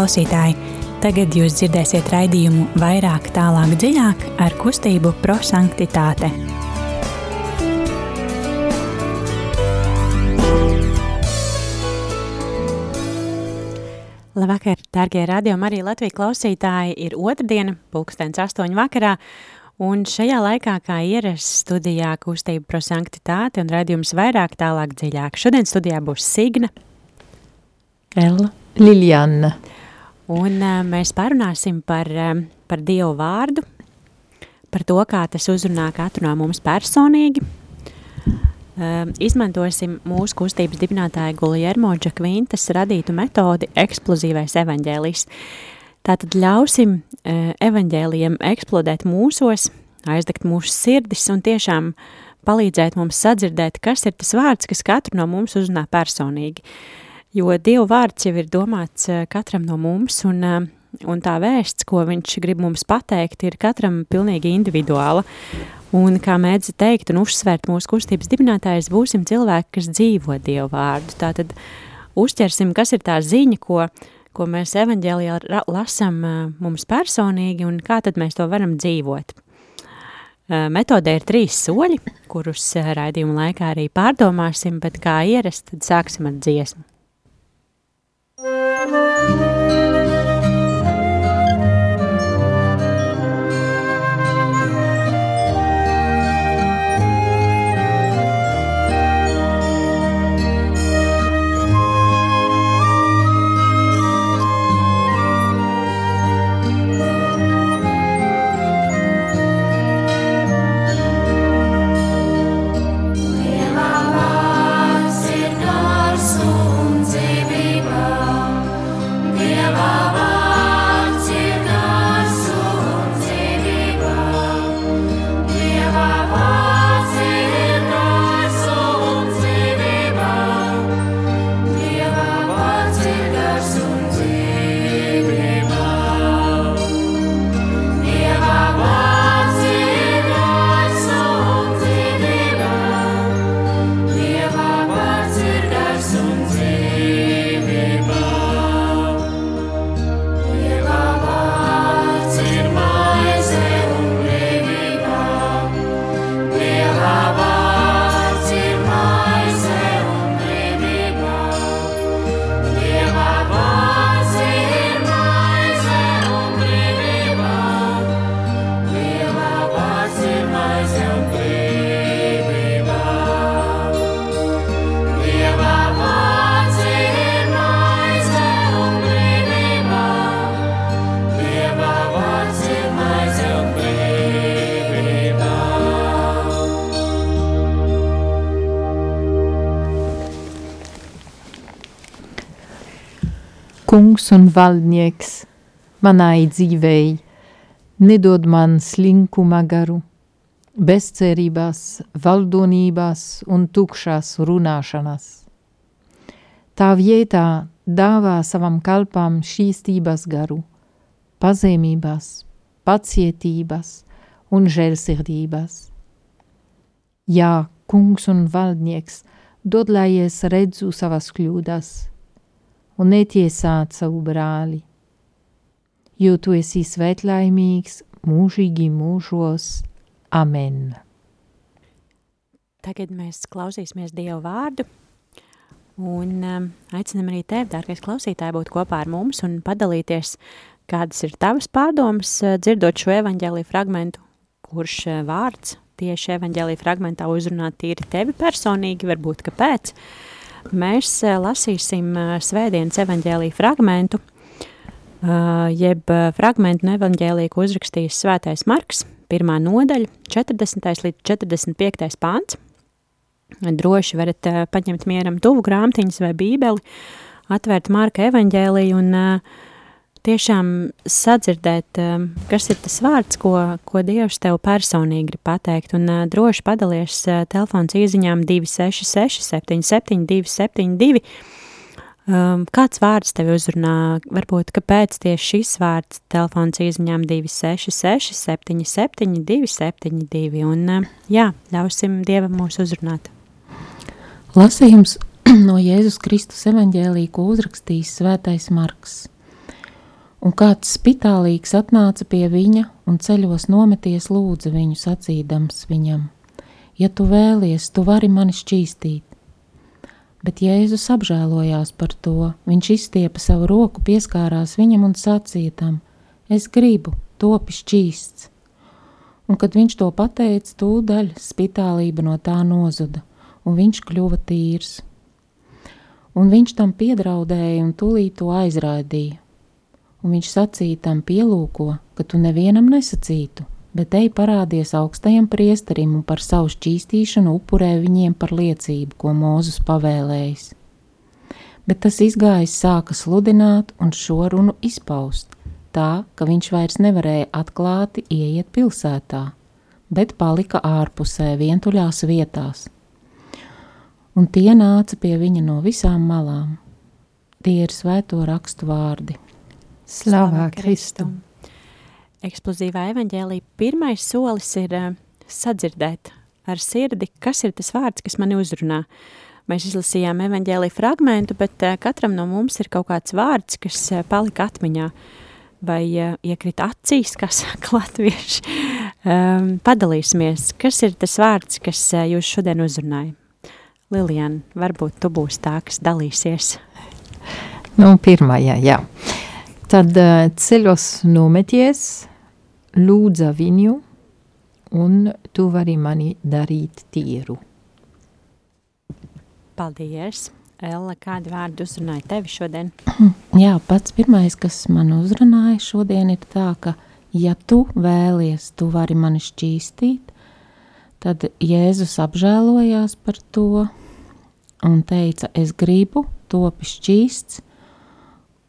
klausītāji! Tagad jūs dzirdēsiet raidījumu vairāk, tālāk, dziļāk ar kustību prosanktitāte. Labvakar, darbie radiokamā arī Latvijas klausītāji. Ir otrdiena, pulkstenis astoņu vakarā, un šajā laikā, kā ierasts studijā, kustība prosanktitāte un radījums vairāk, tālāk, dziļāk. Šodien studijā būs Signa, Ella, Liljana. Un uh, mēs parunāsim par, uh, par Dievu vārdu, par to, kā tas uzrunā katru no mums personīgi. Uh, izmantosim mūsu kustības dibinātāja Guljermo Džakvintas radītu metodi eksplozīvais evaņģēlijs. Tātad ļausim uh, evaņģēlijiem eksplodēt mūsos, aizdegt mūsu sirdis un tiešām palīdzēt mums sadzirdēt, kas ir tas vārds, kas katru no mums uzrunā personīgi. Uh, jo Dieva vārds jau ir domāts eh, katram no mums, un, eh, un tā vēsts, ko viņš grib mums pateikt, ir katram pilnīgi individuāla. Un kā mēdz teikt un uzsvērt mūsu kustības dibinātājs, būsim cilvēki, kas dzīvo Dievu vārdu. Tātad uzķersim, kas ir tā ziņa, ko, ko mēs evaņģēlijā lasam eh, mums personīgi un kā tad mēs to varam dzīvot. Metodē ir trīs soļi, kurus raidījuma laikā arī pārdomāsim, bet kā ierast, tad sāksim ar dziesmu. Thank you. Kungs un valdnieks manai dzīvēi, nedod man slinkuma garu, bezcerībās, valdonībās un tukšās runāšanas. Tā vietā dāvā savam kalpam šīstības garu, pazemībās, pacietības un žēlsirdības. Jā, kungs un valdnieks, dod, lai es redzu savas kļūdas – un netiesāt savu brāli, jo tu esi svētlaimīgs mūžīgi mūžos. Amen! Tagad mēs klausīsimies Dievu vārdu un um, aicinam arī tevi, dārgais klausītāji, būt kopā ar mums un padalīties, kādas ir tavas pārdomas, uh, dzirdot šo evaņģēlī fragmentu, kurš uh, vārds tieši evaņģēlī fragmentā uzrunā tīri tevi personīgi, varbūt kāpēc, uh, mēs eh, lasīsim eh, svētdienas evaņģēlīju fragmentu, eh, jeb fragmentu no evaņģēlīja, ko uzrakstījis svētais Marks, pirmā nodaļa, 40. līdz 45. pāns. Droši varat paņemt mieram tuvu grāmatiņas vai bībeli, atvērt Marka evaņģēliju un uh, tiešām sadzirdēt, um, kas ir tas vārds, ko, ko Dievs tev personīgi grib pateikt, un uh, droši padalies uh, telefons īziņām 266 77 272. Um, kāds vārds tev uzrunā? Varbūt, kāpēc tieši šis vārds telefons īziņām 266 77 272, un jā, ļausim Dievam mūs uzrunāt. Lasījums no Jēzus Kristus evaņģēlī, ko uzrakstījis svētais Marks – Un kāds spitālīgs atnāca pie viņa un ceļos nometies lūdza viņu sacīdams viņam: Ja tu vēlies, tu vari mani šķīstīt. Bet Jēzus apžēlojās par to, viņš izstiepa savu roku, pieskārās viņam un sacīja tam: Es gribu, topi šķīsts. Un, kad viņš to pateica, tūdaļ spitālība no tā nozuda, un viņš kļuva tīrs. Un viņš tam piedraudēja un tūlīt to aizrādīja. Un viņš sacīja tam pielūko, ka tu nevienam nesacītu, bet ej parādies augstajam priesterim un par savu šķīstīšanu upurē viņiem par liecību, ko Mūzus pavēlējis. Bet tas izgājis sāka sludināt un šo runu izpaust, tā, ka viņš vairs nevarēja atklāti ieiet pilsētā, bet palika ārpusē vientuļās vietās. Un tie nāca pie viņa no visām malām. Tie ir svēto rakstu vārdi. Slavā Kristum! eksplozīvā evaņģēlī pirmais solis ir uh, sadzirdēt ar sirdi, kas ir tas vārds, kas mani uzrunā. Mēs izlasījām evaņģēlī fragmentu, bet uh, katram no mums ir kaut kāds vārds, kas uh, palika atmiņā vai uh, iekrita acīs, kā saka latvieši. Um, padalīsimies, kas ir tas vārds, kas uh, jūs šodien uzrunāja? Lilian, varbūt tu būsi tā, kas dalīsies. Nu, pirmajā, jā. Tad uh, ceļos nometies, lūdza viņu, un tu vari mani darīt tīru. Paldies! Ella, kādi vārdi uzrunāja tevi šodien? Jā, pats pirmais, kas man uzrunāja šodien, ir tā, ka, ja tu vēlies, tu vari mani šķīstīt, tad Jēzus apžēlojās par to un teica, es gribu, topi šķīsts,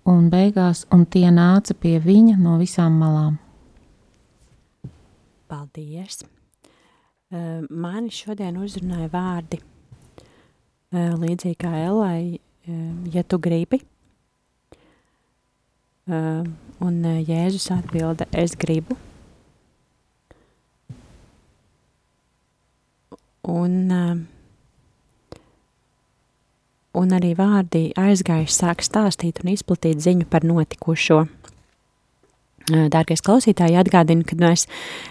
un beigās, un tie nāca pie viņa no visām malām. Paldies! Uh, mani šodien uzrunāja vārdi uh, līdzīgi kā Elai, uh, ja tu gribi. Un Jēzus atbilda, es gribu. Un, un arī vārdi aizgājuši sāk stāstīt un izplatīt ziņu par notikušo. Dārgais klausītāji, atgādinu, ka mēs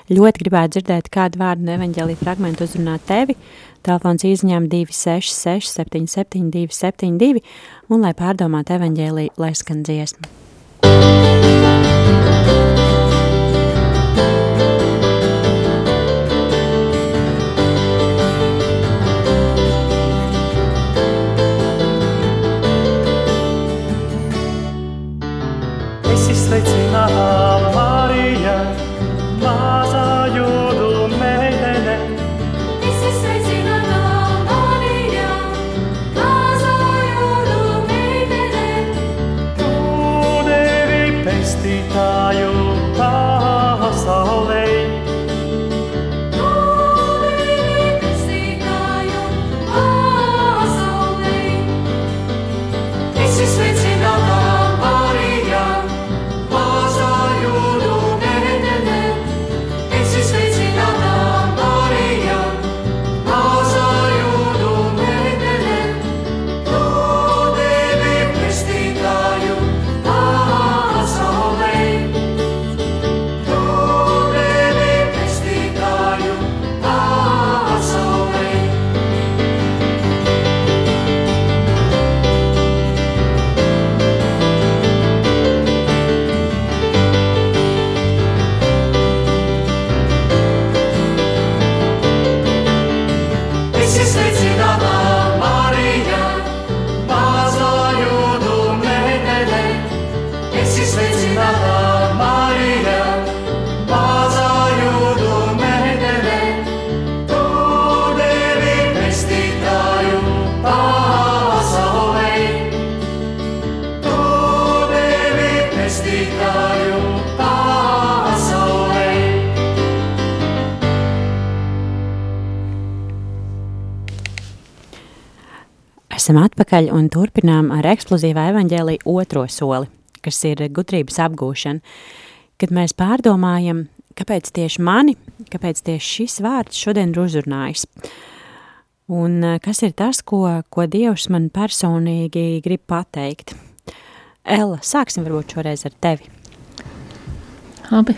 ļoti gribētu dzirdēt kādu vārdu no evaņģēlī fragmentu uzrunāt tevi. Telefons izņem 266 77 272 un, lai pārdomātu evaņģēlī, lai skan dziesmu. Esi atpakaļ un turpinām ar eksplozīvā evaņģēlī otro soli, kas ir gudrības apgūšana. Kad mēs pārdomājam, kāpēc tieši mani, kāpēc tieši šis vārds šodien ir uzrunājis. Un eh, kas ir tas, ko, ko Dievs man personīgi grib pateikt? Ella, sāksim varbūt šoreiz ar tevi. Abi.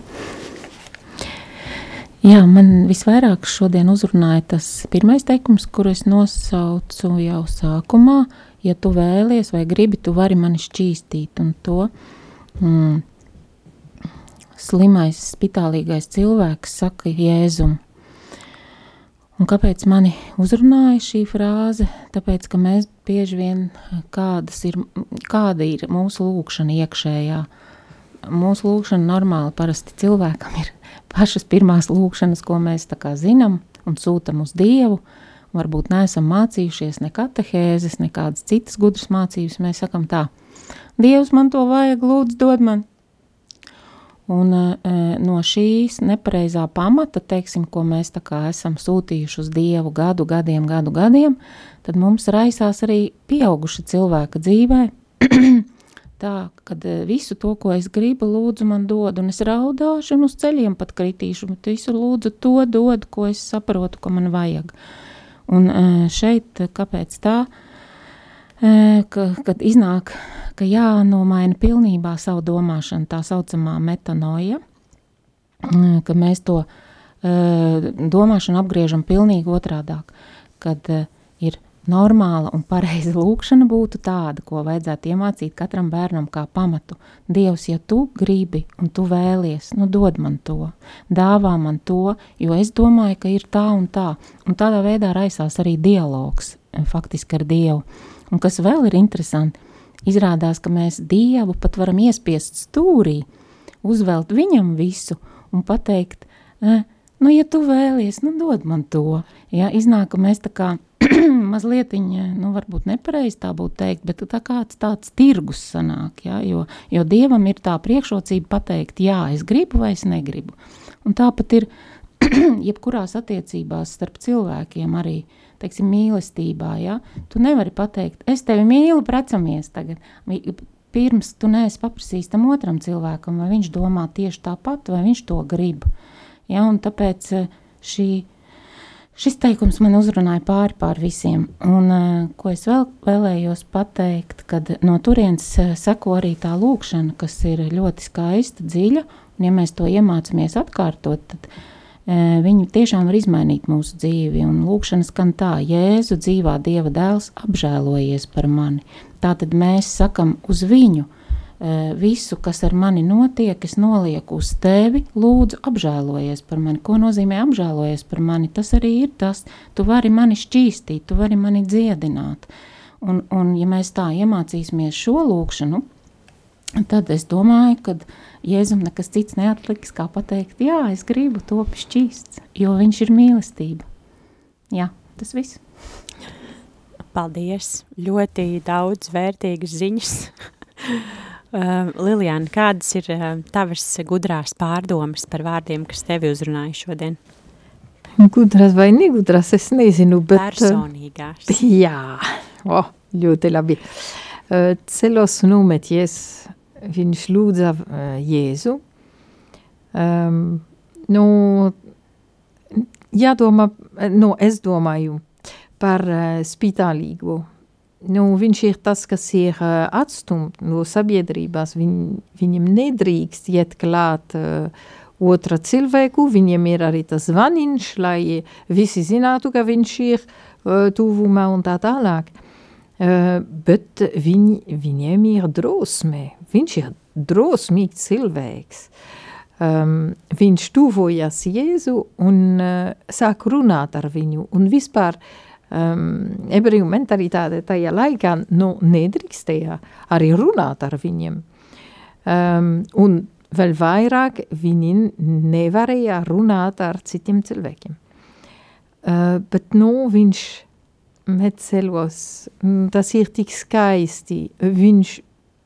Jā, man visvairāk šodien uzrunāja tas pirmais teikums, kuru es nosaucu jau sākumā. Ja tu vēlies vai gribi, tu vari mani šķīstīt. Un to mm, slimais, spitālīgais cilvēks saka Jēzum. Un kāpēc mani uzrunāja šī frāze? Tāpēc, ka mēs bieži vien kādas ir, kāda ir mūsu lūkšana iekšējā. Mūsu lūkšana normāli parasti cilvēkam ir pašas pirmās lūkšanas, ko mēs tā kā zinām un sūtam uz Dievu. Varbūt neesam mācījušies ne katehēzes, nekādas citas gudras mācības. Mēs sakam tā, Dievs man to vajag, lūdzu dod man. Un e, no šīs nepareizā pamata, teiksim, ko mēs tā kā esam sūtījuši uz Dievu gadu, gadiem, gadu, gadiem, tad mums raisās arī pieauguša cilvēka dzīvē, tā, kad e, visu to, ko es gribu, lūdzu man dod, un es raudāšu un uz ceļiem pat kritīšu, bet visu lūdzu to dod, ko es saprotu, ko man vajag. Un e, šeit, kāpēc tā, e, ka, kad iznāk, ka jānomaina pilnībā savu domāšanu, tā saucamā metanoja, e, ka mēs to e, domāšanu apgriežam pilnīgi otrādāk, kad e, ir normāla un pareiza lūkšana būtu tāda, ko vajadzētu iemācīt katram bērnam kā pamatu. Dievs, ja tu gribi un tu vēlies, nu dod man to, dāvā man to, jo es domāju, ka ir tā un tā. Un tādā veidā raisās arī dialogs eh, faktiski ar Dievu. Un kas vēl ir interesanti, izrādās, ka mēs Dievu pat varam iespiest stūrī, uzvelt viņam visu un pateikt, eh, nu, ja tu vēlies, nu dod man to. Ja, iznāk, ka mēs tā kā mazliet, nu, varbūt nepareizi tā būtu teikt, bet tā kāds tāds tirgus sanāk, ja, jo, jo Dievam ir tā priekšrocība pateikt, jā, es gribu vai es negribu. Un tāpat ir jebkurās attiecībās starp cilvēkiem arī, teiksim, mīlestībā, ja, tu nevari pateikt, es tevi mīlu, precamies tagad, pirms tu neesi paprasījis tam otram cilvēkam, vai viņš domā tieši tāpat, vai viņš to grib. Ja, un tāpēc eh, šī Šis teikums man uzrunāja pāri pār visiem, un uh, ko es vēl vēlējos pateikt, kad no turienes uh, seko arī tā lūkšana, kas ir ļoti skaista, dziļa, un ja mēs to iemācāmies atkārtot, tad uh, viņi tiešām var izmainīt mūsu dzīvi, un lūkšana skan tā, Jēzu dzīvā Dieva dēls apžēlojies par mani. Tātad mēs sakam uz viņu, Eh, visu, kas ar mani notiek, es nolieku uz tevi, lūdzu, apžēlojies par mani. Ko nozīmē apžēlojies par mani? Tas arī ir tas, tu vari mani šķīstīt, tu vari mani dziedināt. Un, un ja mēs tā iemācīsimies šo lūkšanu, tad es domāju, ka Jēzum nekas cits neatliks, kā pateikt, jā, es gribu to šķīsts, jo viņš ir mīlestība. Jā, tas viss. Paldies! Ļoti daudz vērtīgas ziņas. Uh, Lilijāna, kādas ir uh, tavas gudrās pārdomas par vārdiem, kas tevi uzrunāja šodien? Gudras vai negudras, es nezinu, bet... Personīgās. Uh, jā, oh, ļoti labi. Uh, celos nometies, viņš lūdza uh, Jēzu. Um, nu, jādomā, nu, es domāju par uh, spitālīgo nu, viņš ir tas, kas ir uh, atstumts no sabiedrības. Viņ, viņam nedrīkst iet klāt uh, otra cilvēku, viņam ir arī tas zvaniņš, lai visi zinātu, ka viņš ir uh, tuvumā un tā tālāk. Uh, bet viņ, viņiem ir drosme, viņš ir drosmīgs cilvēks. Um, viņš tuvojas Jēzu un uh, sāk runāt ar viņu un vispār uh, um, ebreju mentalitāte tajā laikā nu, nedrīkstēja arī runāt ar viņiem. Um, un vēl vairāk viņi nevarēja runāt ar citiem cilvēkiem. Uh, bet nu, viņš meceļos, tas ir tik skaisti, viņš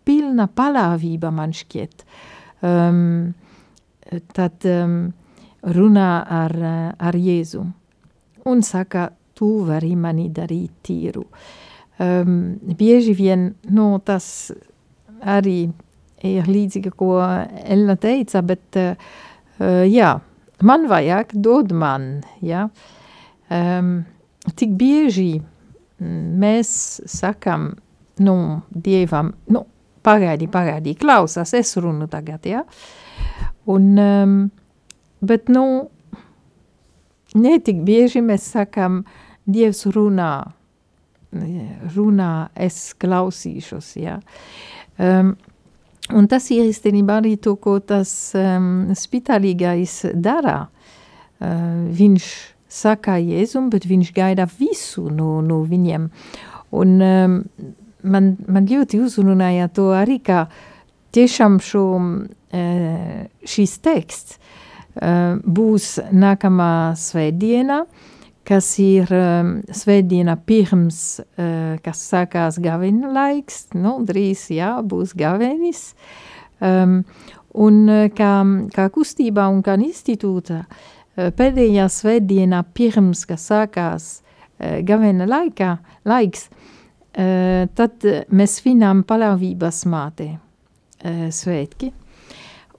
pilna paļāvība man šķiet. Um, tad um, runā ar, ar Jēzu un saka, tu vari mani darīt tīru. Um, bieži vien nu, tas arī ir līdzīgi, ko Elna teica, bet uh, jā, man vajag dod man, ja. Um, tik bieži mēs sakam, nu, Dievam, nu, pagaidi, pagaidi, klausās, es runu tagad, ja. Un, um, bet, nu, netik bieži mēs sakam, Dievs runā, runā, es klausīšos, jā. Um, un tas ir īstenībā arī to, ko tas um, spitālīgais dara. Uh, viņš saka Jēzum, bet viņš gaida visu no, no viņiem. Un um, man, man ļoti uzrunāja to arī, ka tiešām šo, uh, šis teksts uh, būs nākamā svētdiena, kas ir um, svētdiena pirms, uh, kas sākās gavena laiks, nu, drīz, jā, būs gavenis. Um, un kā, kā kustībā un kā institūta, uh, pēdējā svētdienā pirms, kas sākās uh, gavena laikā, laiks, uh, tad mēs svinām palavības māte uh, svētki.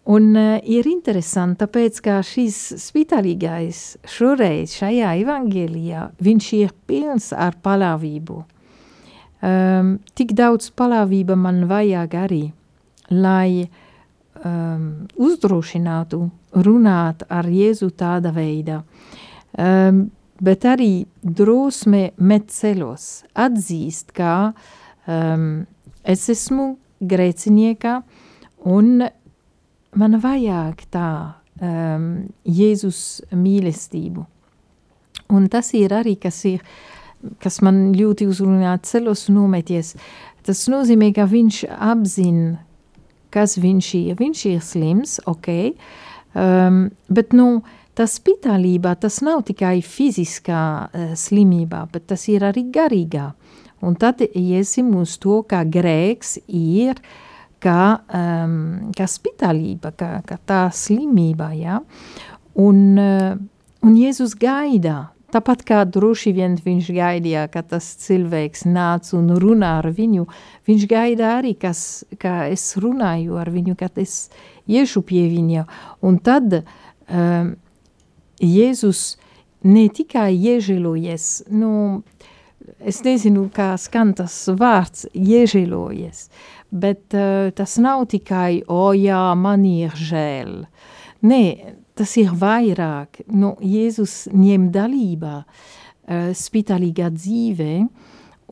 Un uh, ir interesanti, tāpēc, ka šis spitālīgais šoreiz šajā evangelijā, viņš ir pilns ar palavību. Um, tik daudz palavība man vajag arī, lai um, uzdrošinātu runāt ar Jēzu tāda veida. Um, bet arī drosme met ceļos, atzīst, ka um, es esmu grēcinieka un man vajag tā um, Jēzus mīlestību. Un tas ir arī, kas ir, kas man ļoti uzrunā ceļos nometies. Tas nozīmē, ka viņš apzina, kas viņš ir. Viņš ir slims, ok, um, bet nu, tas spitālībā, tas nav tikai fiziskā uh, slimībā, bet tas ir arī garīgā. Un tad iesim uz to, ka grēks ir uh, kā, um, kā spitālība, kā, kā tā slimība, ja? un, uh, un Jēzus gaida, tāpat kā droši vien viņš gaidīja, ka tas cilvēks nāc un runā ar viņu, viņš gaida arī, kas, kā es runāju ar viņu, kad es iešu pie viņa, un tad um, Jēzus ne tikai iežēlojies, nu, es nezinu, kā skan tas vārds, iežēlojies, bet uh, tas nav tikai, o jā, man ir žēl. Nē, tas ir vairāk. Nu, Jēzus ņem dalībā uh, spitālīgā dzīvē,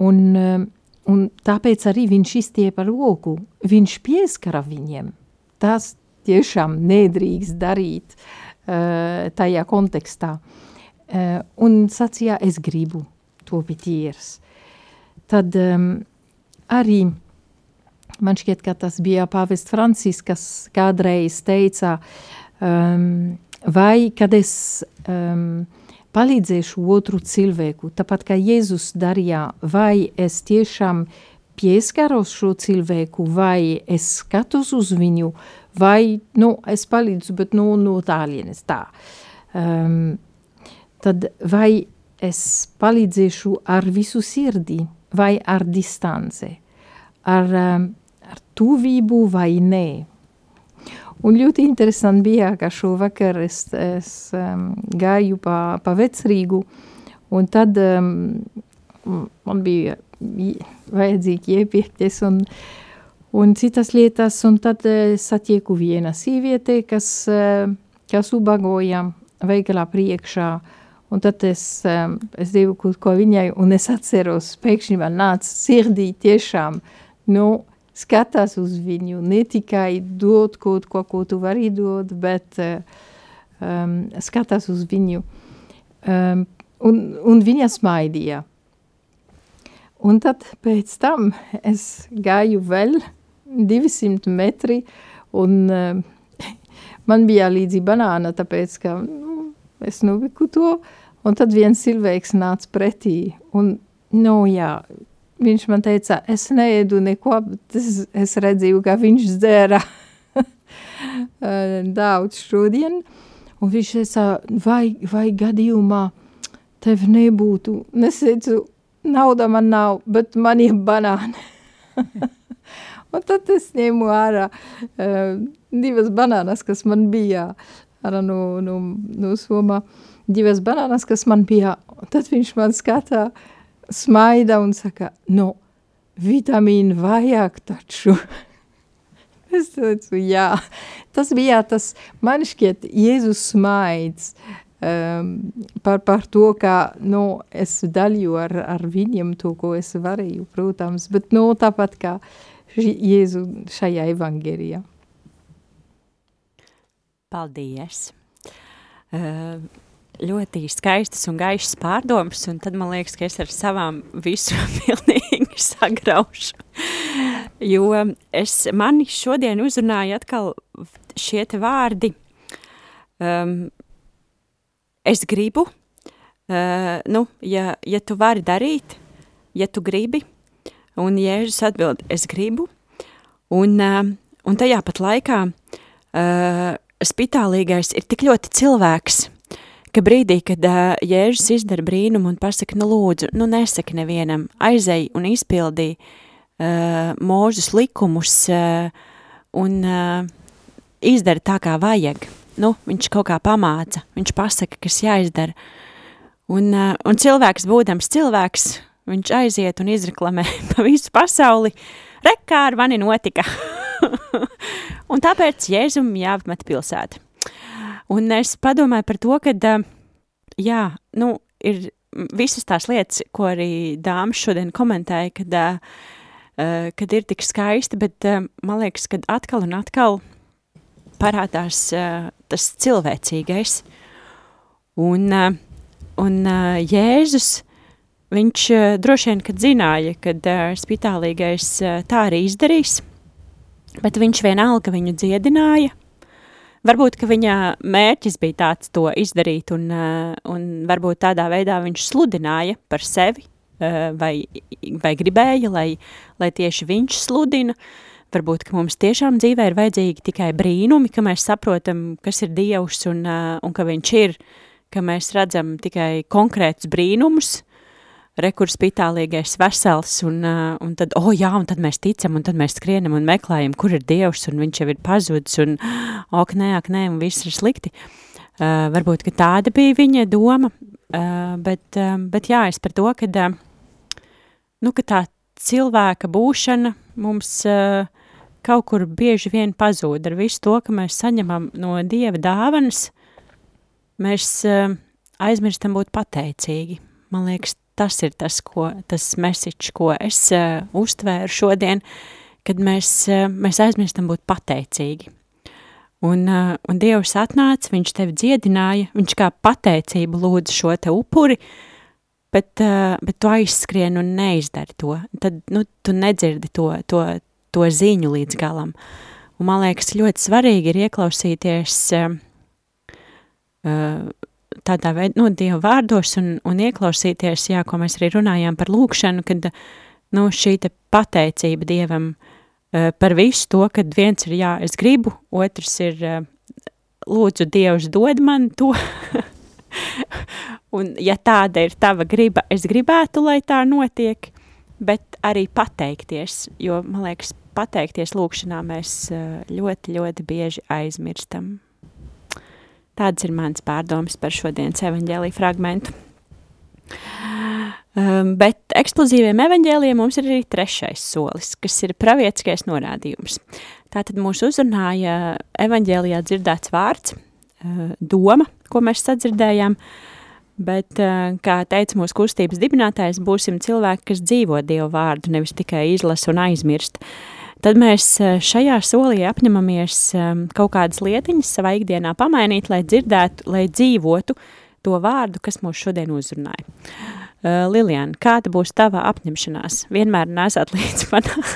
un, uh, un tāpēc arī viņš izstiepa roku, viņš pieskara viņiem. Tas tiešām nedrīkst darīt uh, tajā kontekstā. Uh, un sacīja, es gribu to pitīrs. Tad um, arī man šķiet, ka tas bija pāvests Francis, kas kādreiz teica, um, vai kad es um, palīdzēšu otru cilvēku, tāpat kā Jēzus darīja, vai es tiešām pieskaros šo cilvēku, vai es skatos uz viņu, vai, nu, es palīdzu, bet, nu, no tālienes tā. Um, tad vai es palīdzēšu ar visu sirdi, vai ar distance, ar um, ar tuvību vai nē. Un ļoti interesanti bija, ka šovakar es, es um, gāju pa, pa vecrīgu, un tad um, man bija vajadzīgi iepirkties un, un citas lietas, un tad es satieku viena sīviete, kas, uh, kas ubagoja veikalā priekšā, un tad es, es devu kaut ko viņai, un es atceros, pēkšņi man nāca sirdī tiešām, nu, skatās uz viņu, ne tikai dot kaut ko, ko tu vari dot, bet um, skatās uz viņu. Um, un, un viņa smaidīja. Un tad pēc tam es gāju vēl 200 metri, un um, man bija līdzi banāna, tāpēc, ka nu, es nuviku to, un tad viens cilvēks nāca pretī, un, nu jā, viņš man teica, es neēdu neko, bet es, es redzīju, ka viņš dzēra daudz šodien, un viņš teica, vai, vai gadījumā tev nebūtu, nesēcu, nauda man nav, bet man ir banāni. un tad es ņēmu ārā uh, divas banānas, kas man bija ārā no, no, no Somā, divas banānas, kas man bija, un tad viņš man skatā, uh, smaida un saka, nu, vitamīnu vajag taču. es teicu, jā, tas bija tas, man šķiet, Jēzus smaids um, par, par to, kā, nu, es daļu ar, ar viņiem to, ko es varēju, protams, bet, nu, tāpat kā Jēzu šajā evangerijā. Paldies! Uh, ļoti skaistas un gaišas pārdomas, un tad man liekas, ka es ar savām visu pilnīgi sagraušu. Jo es, mani šodien uzrunāja atkal šie te vārdi, um, es gribu, uh, nu, ja, ja tu vari darīt, ja tu gribi, un Jēzus atbild, es gribu, un, uh, un tajā pat laikā uh, spitālīgais ir tik ļoti cilvēks, ka brīdī, kad uh, Jēzus izdara brīnumu un pasaka, nu lūdzu, nu nesaki nevienam, aizej un izpildī uh, mūžus likumus uh, un uh, izdara tā, kā vajag. Nu, viņš kaut kā pamāca, viņš pasaka, kas jāizdara. Un, uh, un cilvēks, būdams cilvēks, viņš aiziet un izreklamē pa visu pasauli, rekā ar mani notika. un tāpēc Jēzum jāapmet pilsēta. Un es padomāju par to, ka, jā, nu, ir visas tās lietas, ko arī dāmas šodien komentēja, kad, kad ir tik skaisti, bet man liekas, ka atkal un atkal parādās tas cilvēcīgais. Un, un Jēzus, viņš droši vien, kad zināja, kad spitālīgais tā arī izdarīs, bet viņš vienalga viņu dziedināja, Varbūt, viņa mērķis bija tāds to izdarīt, un, uh, un varbūt tādā veidā viņš sludināja par sevi, uh, vai, vai gribēja, lai, lai tieši viņš sludina. Varbūt, mums tiešām dzīvē ir vajadzīgi tikai brīnumi, ka mēs saprotam, kas ir Dievs un, uh, un ka viņš ir, ka mēs redzam tikai konkrētus brīnumus, rekurs spitālīgais vesels, un, uh, un tad, oh jā, un tad mēs ticam, un tad mēs skrienam un meklējam, kur ir Dievs, un viņš jau ir pazudis, un ok, nē, ok, nē, un viss ir slikti. Uh, varbūt, ka tāda bija viņa doma, uh, bet, uh, bet jā, es par to, ka, uh, nu, ka tā cilvēka būšana mums uh, kaut kur bieži vien pazūd ar visu to, ka mēs saņemam no Dieva dāvanas, mēs uh, aizmirstam būt pateicīgi. Man liekas, tas ir tas, ko, tas message, ko es uh, uztvēru šodien, kad mēs, uh, mēs aizmirstam būt pateicīgi. Un, uh, un Dievs atnāca, viņš tevi dziedināja, viņš kā pateicību lūdza šo te upuri, bet, uh, bet tu aizskrien un neizdari to. Tad, nu, tu nedzirdi to, to, to ziņu līdz galam. Un man liekas, ļoti svarīgi ir ieklausīties uh, uh, tādā veidā, nu, Dieva vārdos un, un ieklausīties, jā, ko mēs arī runājām par lūkšanu, kad, nu, šī te pateicība Dievam uh, par visu to, kad viens ir, jā, es gribu, otrs ir, uh, lūdzu, Dievs dod man to, un ja tāda ir tava griba, es gribētu, lai tā notiek, bet arī pateikties, jo, man liekas, pateikties lūkšanā mēs ļoti, ļoti bieži aizmirstam. Tādas ir mans pārdomas par šodienas evaņģēlīju fragmentu. Um, bet eksplozīviem evaņģēliem mums ir arī trešais solis, kas ir pravietiskais norādījums. Tātad mūs uzrunāja evaņģēlijā dzirdēts vārds, uh, doma, ko mēs sadzirdējām, bet, uh, kā teica mūsu kustības dibinātājs, būsim cilvēki, kas dzīvo Dievu vārdu, nevis tikai izlasa un aizmirst. Uh, tad mēs eh, šajā solī apņemamies ehm, kaut kādas lietiņas savā ikdienā pamainīt, lai dzirdētu, lai dzīvotu to vārdu, kas mūs šodien uzrunāja. Uh, Lilian, kāda būs tava apņemšanās? Vienmēr nesat līdz manā.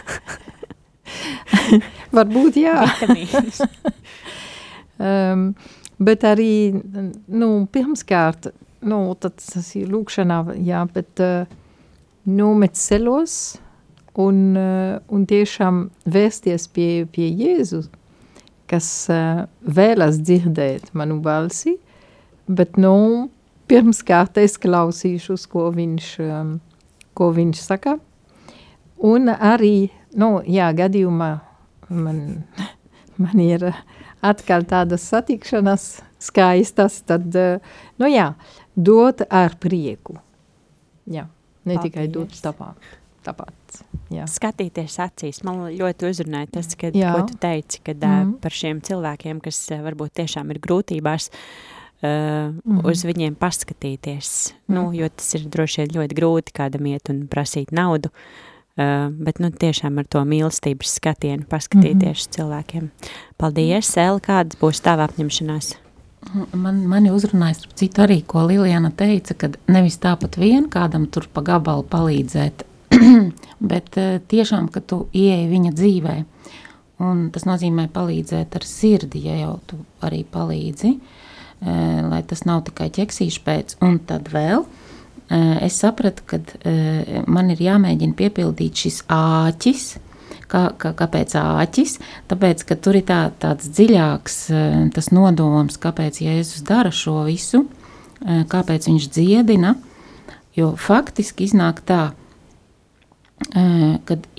Varbūt jā. um, bet arī, nu, pirmskārt, nu, tas ir lūkšanā, jā, bet uh, nomet ceļos, un, eh, un tiešām vērsties pie, pie Jēzus, kas uh, vēlas dzirdēt manu balsi, bet nu, pirmskārt es klausīšos, ko viņš, um, ko viņš saka. Un arī, nu, jā, gadījumā man, man ir atkal tādas satikšanas skaistas, tad, nu jā, dot ar prieku. Jā, ne Paldies. tikai dot tapā. Tāpat. Jā. Skatīties acīs, man ļoti uzrunāja tas, kad, Jā. ko tu teici, kad mm. par šiem cilvēkiem, kas varbūt tiešām ir grūtībās, uh, Mhm. uz viņiem paskatīties. Nu, Mhm. jo tas ir droši vien ļoti grūti kādam iet un prasīt naudu, uh, bet nu, tiešām ar to mīlestības skatienu paskatīties uz cilvēkiem. Paldies, Ēla, kādas būs tava apņemšanās? Man, mani uzrunāja, starp citu, arī, ko Lilijana teica, ka nevis tāpat vien kādam tur pa gabalu palīdzēt, bet eh, tiešām, ka tu ieeji viņa dzīvē. Un tas nozīmē palīdzēt ar sirdi, ja jau tu arī palīdzi, eh, lai tas nav tikai ķeksīšu pēc. Un tad vēl eh, es sapratu, ka man ir jāmēģina piepildīt šis āķis, Kā, kā, kāpēc āķis? Tāpēc, ka tur ir tā, tāds dziļāks tas nodoms, kāpēc Jēzus dara šo visu, kāpēc viņš dziedina. Jo faktiski iznāk tā, ka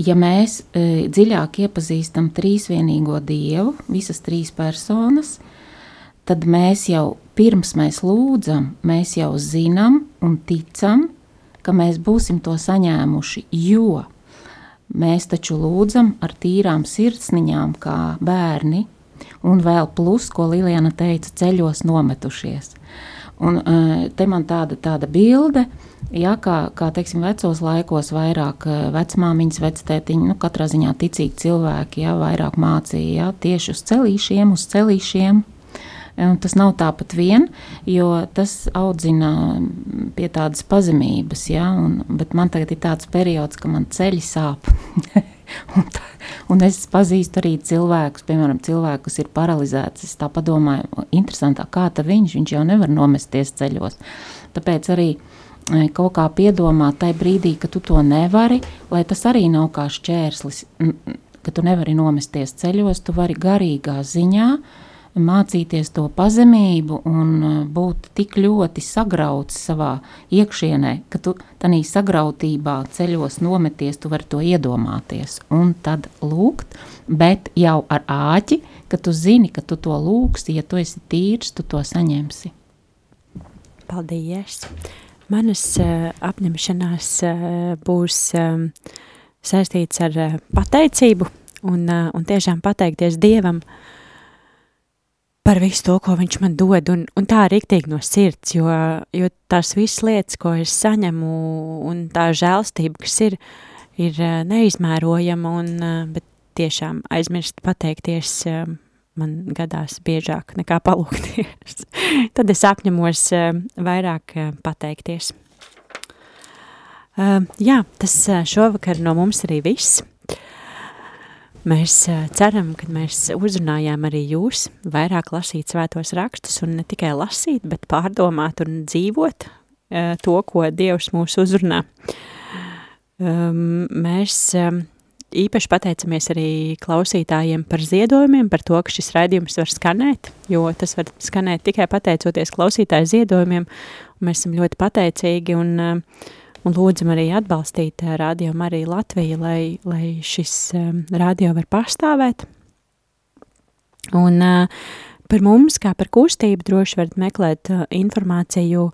ja mēs eh, dziļāk iepazīstam trīsvienīgo Dievu, visas trīs personas, tad mēs jau pirms mēs lūdzam, mēs jau zinām un ticam, ka mēs būsim to saņēmuši, jo Mēs taču lūdzam ar tīrām sirdsniņām, kā bērni, un vēl plus, ko Lilijana teica, ceļos nometušies. Un eh, te man tāda, tāda bilde, ja, kā, kā teiksim, vecos laikos vairāk eh, vecmāmiņas, vectētiņi, nu, katrā ziņā ticīgi cilvēki, ja, vairāk mācīja, ja, tieši uz celīšiem, uz celīšiem, Un tas nav tāpat vien, jo tas audzina pie tādas pazemības. Ja, un, bet man tagad ir tāds periods, ka man ceļi sāp. un, tā, un es pazīstu arī cilvēkus, piemēram, cilvēku, kas ir paralizēts. Es tā padomāju, interesantā, kā ta viņš, viņš jau nevar nomesties ceļos. Tāpēc arī e, kaut kā piedomāt tajā brīdī, ka tu to nevari, lai tas arī nav kā šķērslis, ka tu nevari nomesties ceļos, tu vari garīgā ziņā mācīties to pazemību un uh, būt tik ļoti sagrauts savā iekšienē, ka tu tādā sagrautībā ceļos nometies, tu vari to iedomāties un tad lūgt, bet jau ar āķi, ka tu zini, ka tu to lūgsi, ja tu esi tīrs, tu to saņemsi. Paldies! Manas uh, apņemšanās uh, būs um, saistīts ar uh, pateicību un, uh, un tiešām pateikties Dievam par visu to, ko viņš man dod, un, un tā rīktīgi no sirds, jo, jo tās visas lietas, ko es saņemu, un tā žēlstība, kas ir, ir uh, neizmērojama, un, uh, bet tiešām aizmirst pateikties uh, man gadās biežāk nekā palūkties. Tad es apņemos vairāk pateikties. Jā, tas šovakar no mums arī viss. Mēs ceram, ka mēs uzrunājām arī jūs, vairāk lasīt svētos rakstus un ne tikai lasīt, bet pārdomāt un dzīvot to, ko Dievs mūs uzrunā. Um, mēs īpaši pateicamies arī klausītājiem par ziedojumiem, par to, ka šis raidījums var skanēt, jo tas var skanēt tikai pateicoties klausītāju ziedojumiem. Mēs esam ļoti pateicīgi un, uh, un lūdzam arī atbalstīt uh, Radio Mariju Latviju, lai, lai šis um, radio var pastāvēt. Un uh, par mums, kā par kustību, droši varat meklēt informāciju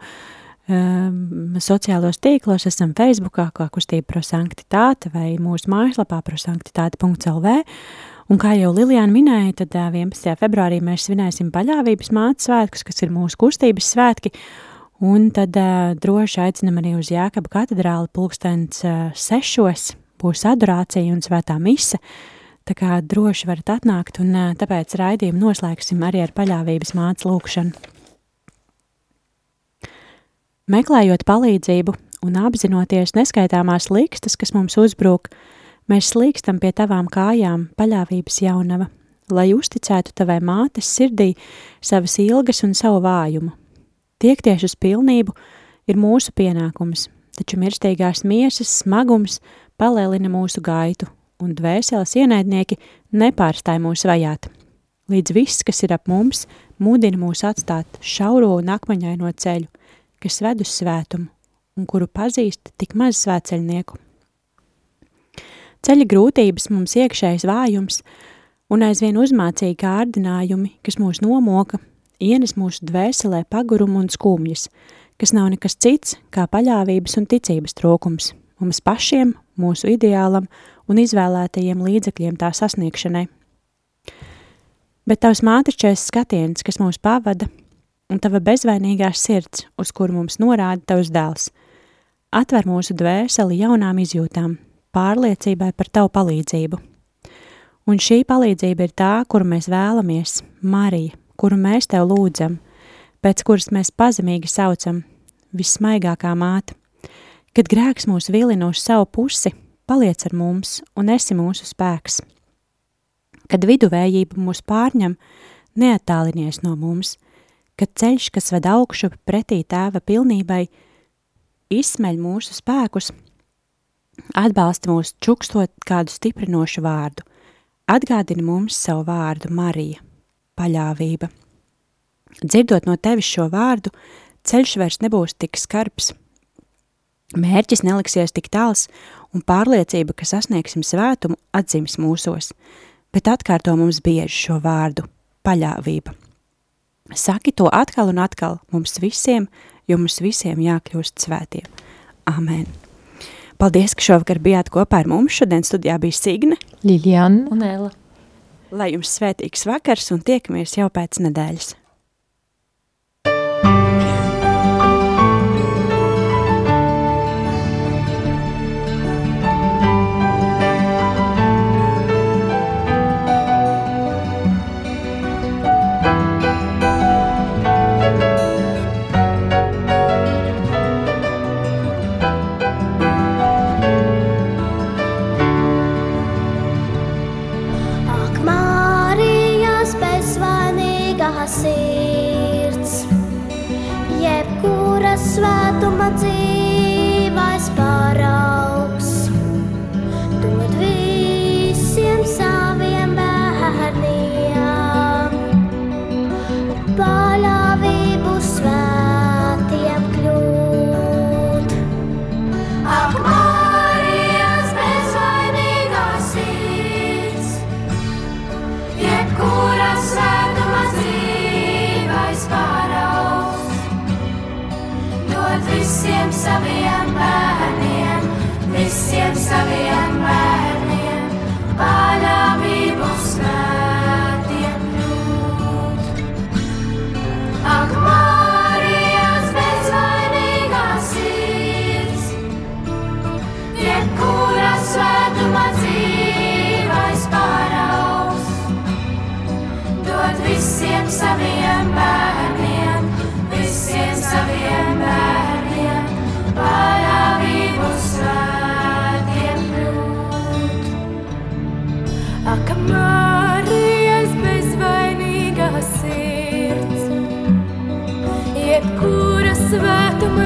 sociālos tīklos, esam Facebookā, kā kustība prosanktitāte vai mūsu mājaslapā prosanktitāte.lv. Un kā jau Lilijāna minēja, tad uh, 11. februārī mēs svinēsim paļāvības mātes svētkus, kas ir mūsu kustības svētki, un tad uh, droši aicinam arī uz Jēkaba katedrāli pulkstens uh, sešos, būs adorācija un svētā mise, tā kā droši varat atnākt, un uh, tāpēc raidījumu noslēgsim arī ar paļāvības mātes lūkšanu. Meklējot palīdzību un apzinoties neskaitāmās likstas, kas mums uzbrūk, mēs slīkstam pie tavām kājām paļāvības jaunava, lai uzticētu tavai mātes sirdī savas ilgas un savu vājumu. Tiekties uz pilnību ir mūsu pienākums, taču mirstīgās miesas smagums palielina mūsu gaitu, un dvēseles ienaidnieki nepārstāj mūs vajāt. Līdz viss, kas ir ap mums, mudina mūs atstāt šauro un akmeņaino ceļu, kas ved uz svētumu, un kuru pazīst tik maz svētceļnieku. Ceļa grūtības mums iekšējs vājums un aizvien uzmācīgi kārdinājumi, kas mūs nomoka, ienes mūsu dvēselē pagurumu un skumjas, kas nav nekas cits kā paļāvības un ticības trūkums mums pašiem, mūsu ideālam un izvēlētajiem līdzekļiem tā sasniegšanai. Bet tavs mātrišķais skatiens, kas mūs pavada, un tava bezvainīgā sirds, uz kuru mums norāda tavs dēls, atver mūsu dvēseli jaunām izjūtām, pārliecībai par tavu palīdzību. Un šī palīdzība ir tā, kuru mēs vēlamies, Marija, kuru mēs tev lūdzam, pēc kuras mēs pazemīgi saucam, vismaigākā māte. Kad grēks mūs vilina uz savu pusi, paliec ar mums un esi mūsu spēks. Kad viduvējība mūs pārņem, neattālinies no mums, kad ceļš, kas ved augšu pretī tēva pilnībai, izsmeļ mūsu spēkus, atbalsta mūs čukstot kādu stiprinošu vārdu, atgādina mums savu vārdu Marija, paļāvība. Dzirdot no tevis šo vārdu, ceļš vairs nebūs tik skarbs, mērķis neliksies tik tāls, un pārliecība, ka sasniegsim svētumu, atzīmes mūsos, bet atkārto mums bieži šo vārdu – paļāvība. Saki to atkal un atkal mums visiem, jo mums visiem jākļūst svētiem. Amen. Paldies, ka šovakar bijāt kopā ar mums. Šodien studijā bija Signe. Liliana. Un Ella. Lai jums svētīgs vakars un tiekamies jau pēc nedēļas. 自己 se.